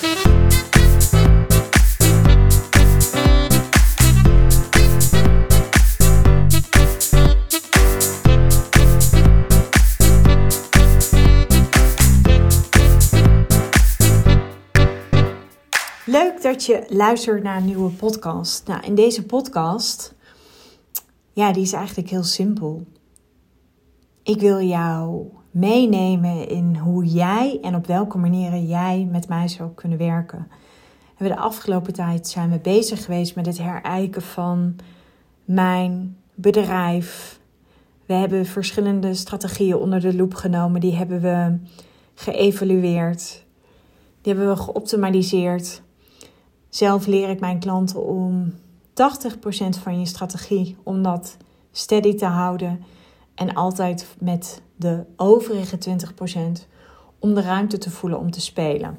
Leuk dat je luistert naar een nieuwe podcast. Nou, in deze podcast, ja, die is eigenlijk heel simpel. Ik wil jou meenemen in hoe jij en op welke manieren jij met mij zou kunnen werken. En de afgelopen tijd zijn we bezig geweest met het herijken van mijn bedrijf. We hebben verschillende strategieën onder de loep genomen. Die hebben we geëvalueerd. Die hebben we geoptimaliseerd. Zelf leer ik mijn klanten om 80% van je strategie om dat steady te houden en altijd met de overige 20% om de ruimte te voelen om te spelen.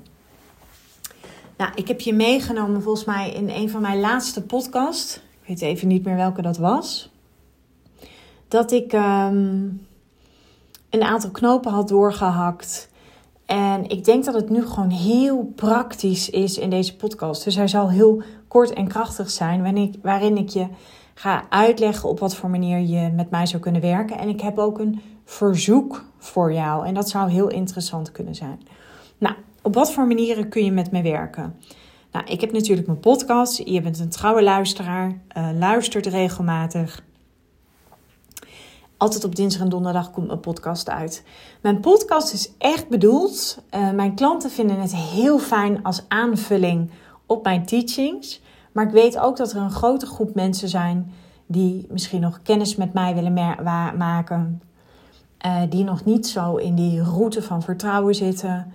Nou, ik heb je meegenomen volgens mij in een van mijn laatste podcasts. Ik weet even niet meer welke dat was. Dat ik um, een aantal knopen had doorgehakt en ik denk dat het nu gewoon heel praktisch is in deze podcast. Dus hij zal heel kort en krachtig zijn, waarin ik je ga uitleggen op wat voor manier je met mij zou kunnen werken. En ik heb ook een verzoek voor jou. En dat zou heel interessant kunnen zijn. Nou, op wat voor manieren kun je met me werken? Nou, ik heb natuurlijk mijn podcast. Je bent een trouwe luisteraar, uh, luistert regelmatig. Altijd op dinsdag en donderdag komt mijn podcast uit. Mijn podcast is echt bedoeld. Uh, mijn klanten vinden het heel fijn als aanvulling op mijn teachings. Maar ik weet ook dat er een grote groep mensen zijn die misschien nog kennis met mij willen maken. Uh, die nog niet zo in die route van vertrouwen zitten.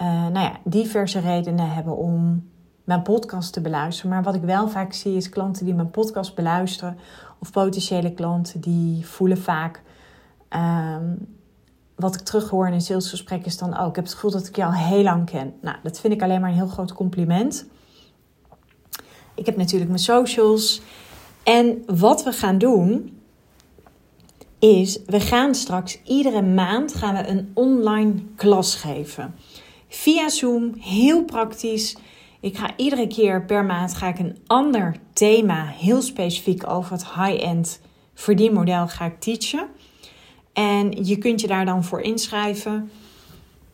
Uh, nou ja, diverse redenen hebben om mijn podcast te beluisteren. Maar wat ik wel vaak zie is klanten die mijn podcast beluisteren of potentiële klanten die voelen vaak. Um, wat ik terughoor in een salesgesprek is dan ook. Oh, ik heb het gevoel dat ik al heel lang ken. Nou, dat vind ik alleen maar een heel groot compliment. Ik heb natuurlijk mijn socials. En wat we gaan doen is, we gaan straks iedere maand gaan we een online klas geven. Via Zoom, heel praktisch. Ik ga iedere keer per maand ga ik een ander thema, heel specifiek over het high-end verdienmodel ga ik teachen. En je kunt je daar dan voor inschrijven.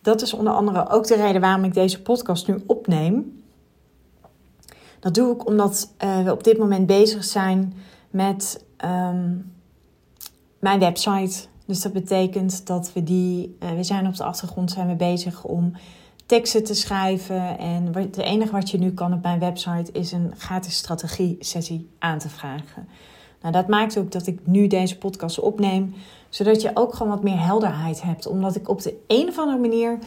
Dat is onder andere ook de reden waarom ik deze podcast nu opneem. Dat doe ik omdat uh, we op dit moment bezig zijn met um, mijn website. Dus dat betekent dat we die, uh, we zijn op de achtergrond zijn we bezig om teksten te schrijven. En het enige wat je nu kan op mijn website is een gratis strategie-sessie aan te vragen. Nou, dat maakt ook dat ik nu deze podcast opneem, zodat je ook gewoon wat meer helderheid hebt. Omdat ik op de een of andere manier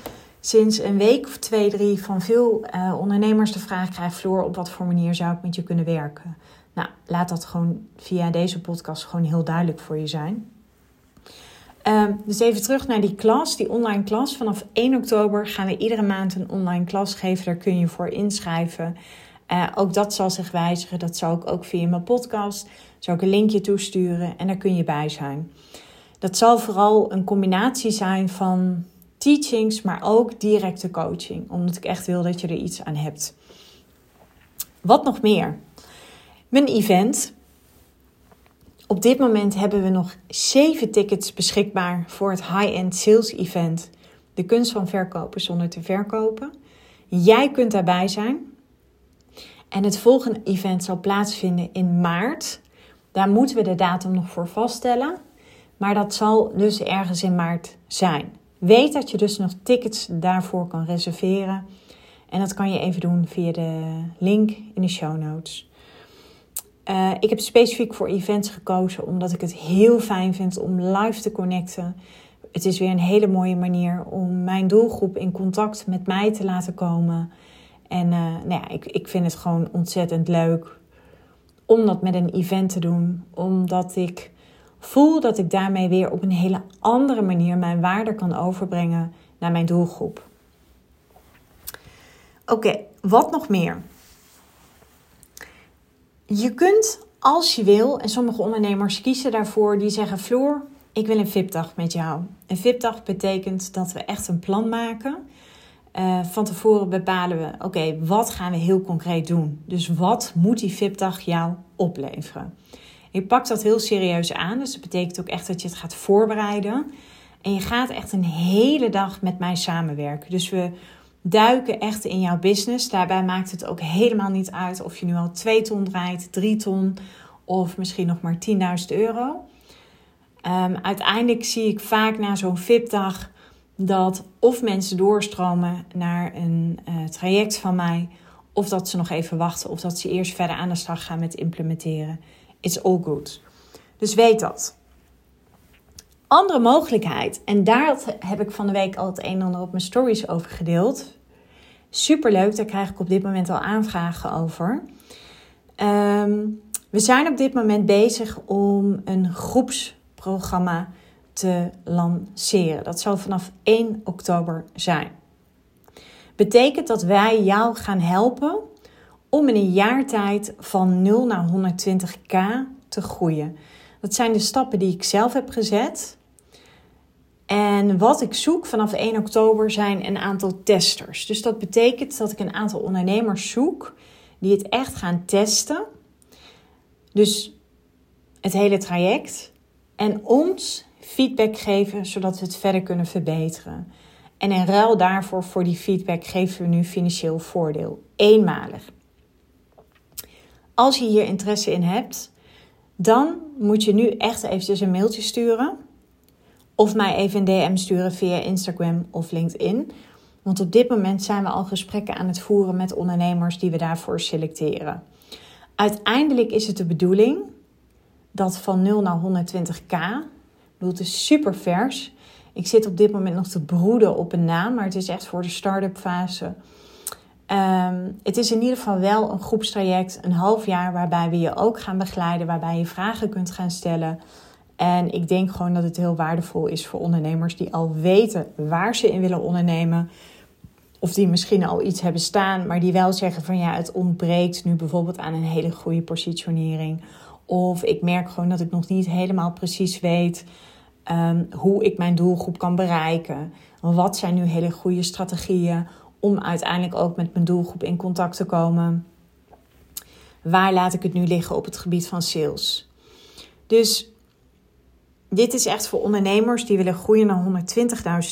sinds een week of twee, drie van veel uh, ondernemers de vraag krijg: Floor, op wat voor manier zou ik met je kunnen werken? Nou, laat dat gewoon via deze podcast gewoon heel duidelijk voor je zijn. Um, dus even terug naar die klas, die online klas. Vanaf 1 oktober gaan we iedere maand een online klas geven. Daar kun je voor inschrijven. Uh, ook dat zal zich wijzigen. Dat zal ik ook via mijn podcast. Zal ik een linkje toesturen en daar kun je bij zijn. Dat zal vooral een combinatie zijn van teachings, maar ook directe coaching. Omdat ik echt wil dat je er iets aan hebt. Wat nog meer? Mijn event op dit moment hebben we nog 7 tickets beschikbaar voor het high-end sales event. De kunst van verkopen zonder te verkopen. Jij kunt daarbij zijn. En het volgende event zal plaatsvinden in maart. Daar moeten we de datum nog voor vaststellen. Maar dat zal dus ergens in maart zijn. Weet dat je dus nog tickets daarvoor kan reserveren. En dat kan je even doen via de link in de show notes. Uh, ik heb specifiek voor events gekozen omdat ik het heel fijn vind om live te connecten. Het is weer een hele mooie manier om mijn doelgroep in contact met mij te laten komen. En uh, nou ja, ik, ik vind het gewoon ontzettend leuk om dat met een event te doen. Omdat ik voel dat ik daarmee weer op een hele andere manier mijn waarde kan overbrengen naar mijn doelgroep. Oké, wat nog meer? Je kunt als je wil, en sommige ondernemers kiezen daarvoor, die zeggen: Floor, ik wil een VIP-dag met jou. Een VIP-dag betekent dat we echt een plan maken. uh, van tevoren bepalen we, oké, wat gaan we heel concreet doen? Dus wat moet die VIP-dag jou opleveren? Je pakt dat heel serieus aan, dus dat betekent ook echt dat je het gaat voorbereiden. En je gaat echt een hele dag met mij samenwerken. Dus we duiken echt in jouw business. Daarbij maakt het ook helemaal niet uit of je nu al 2 ton draait, 3 ton of misschien nog maar 10.000 euro. Um, uiteindelijk zie ik vaak na zo'n VIP-dag dat of mensen doorstromen naar een uh, traject van mij, of dat ze nog even wachten, of dat ze eerst verder aan de slag gaan met implementeren. It's all good. Dus weet dat. Andere mogelijkheid, en daar heb ik van de week al het een en ander op mijn stories over gedeeld. Superleuk, daar krijg ik op dit moment al aanvragen over. Um, we zijn op dit moment bezig om een groepsprogramma te lanceren. Dat zal vanaf 1 oktober zijn. Betekent dat wij jou gaan helpen om in een jaar tijd van 0 naar 120k te groeien. Dat zijn de stappen die ik zelf heb gezet. En wat ik zoek vanaf 1 oktober zijn een aantal testers. Dus dat betekent dat ik een aantal ondernemers zoek die het echt gaan testen. Dus het hele traject. En ons feedback geven zodat we het verder kunnen verbeteren. En in ruil daarvoor, voor die feedback, geven we nu financieel voordeel. Eenmalig. Als je hier interesse in hebt, dan moet je nu echt eventjes een mailtje sturen. Of mij even een DM sturen via Instagram of LinkedIn. Want op dit moment zijn we al gesprekken aan het voeren met ondernemers die we daarvoor selecteren. Uiteindelijk is het de bedoeling dat van 0 naar 120k, het is super vers. Ik zit op dit moment nog te broeden op een naam, maar het is echt voor de start-up fase. Ehm, het is in ieder geval wel een groepstraject, een half jaar, waarbij we je ook gaan begeleiden, waarbij je vragen kunt gaan stellen. En ik denk gewoon dat het heel waardevol is voor ondernemers die al weten waar ze in willen ondernemen. Of die misschien al iets hebben staan, maar die wel zeggen van ja, het ontbreekt nu bijvoorbeeld aan een hele goede positionering. Of ik merk gewoon dat ik nog niet helemaal precies weet um, hoe ik mijn doelgroep kan bereiken. Wat zijn nu hele goede strategieën om uiteindelijk ook met mijn doelgroep in contact te komen? Waar laat ik het nu liggen op het gebied van sales? Dus dit is echt voor ondernemers die willen groeien naar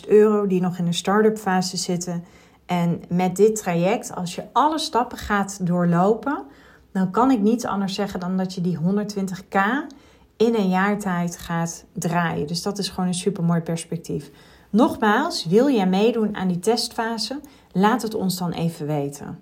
120.000 euro, die nog in de start-up fase zitten. En met dit traject, als je alle stappen gaat doorlopen, dan kan ik niet anders zeggen dan dat je die 120k in een jaar tijd gaat draaien. Dus dat is gewoon een super mooi perspectief. Nogmaals, wil jij meedoen aan die testfase? Laat het ons dan even weten.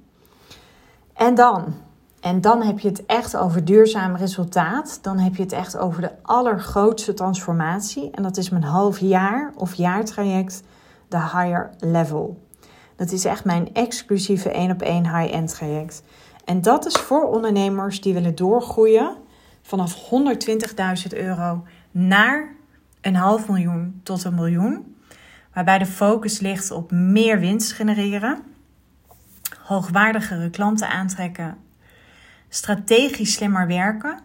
En dan, en dan heb je het echt over duurzaam resultaat. Dan heb je het echt over de allergrootste transformatie. En dat is mijn half jaar of jaartraject, de higher level. Dat is echt mijn exclusieve 1 op 1 high-end traject. En dat is voor ondernemers die willen doorgroeien vanaf 120.000 euro naar een half miljoen tot een miljoen. Waarbij de focus ligt op meer winst genereren, hoogwaardigere klanten aantrekken, strategisch slimmer werken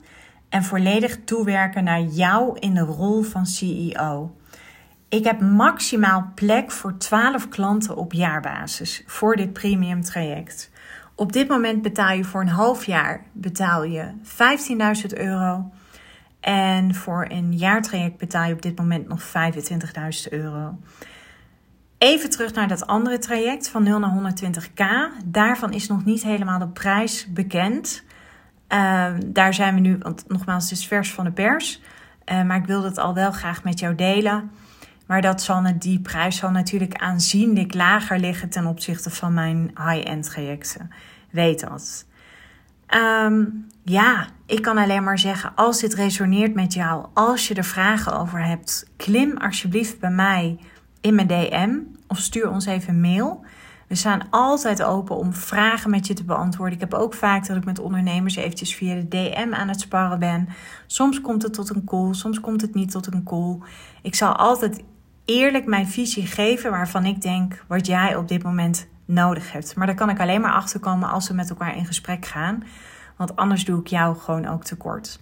en volledig toewerken naar jou in de rol van CEO. Ik heb maximaal plek voor 12 klanten op jaarbasis voor dit premium traject. Op dit moment betaal je voor een half jaar betaal je 15.000 euro. En voor een jaartraject betaal je op dit moment nog 25.000 euro. Even terug naar dat andere traject van 0 naar 120k. Daarvan is nog niet helemaal de prijs bekend. Uh, daar zijn we nu, want nogmaals, het is vers van de pers. Uh, maar ik wilde het al wel graag met jou delen. Maar dat zal, die prijs zal natuurlijk aanzienlijk lager liggen ten opzichte van mijn high-end trajecten. Weet dat. Ehm, ja, ik kan alleen maar zeggen, als dit resoneert met jou, als je er vragen over hebt, klim alsjeblieft bij mij in mijn DM of stuur ons even mail. We staan altijd open om vragen met je te beantwoorden. Ik heb ook vaak dat ik met ondernemers eventjes via de DM aan het sparren ben. Soms komt het tot een call, soms komt het niet tot een call. Ik zal altijd eerlijk mijn visie geven waarvan ik denk wat jij op dit moment nodig hebt. Maar daar kan ik alleen maar achter komen als we met elkaar in gesprek gaan. Want anders doe ik jou gewoon ook tekort.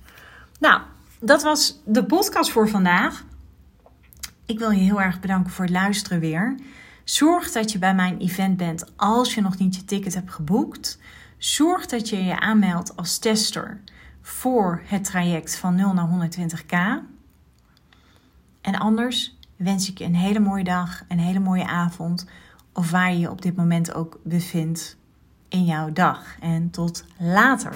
Nou, dat was de podcast voor vandaag. Ik wil je heel erg bedanken voor het luisteren weer. Zorg dat je bij mijn event bent als je nog niet je ticket hebt geboekt. Zorg dat je je aanmeldt als tester voor het traject van 0 naar 120k. En anders wens ik je een hele mooie dag, een hele mooie avond, of waar je je op dit moment ook bevindt in jouw dag. En tot later.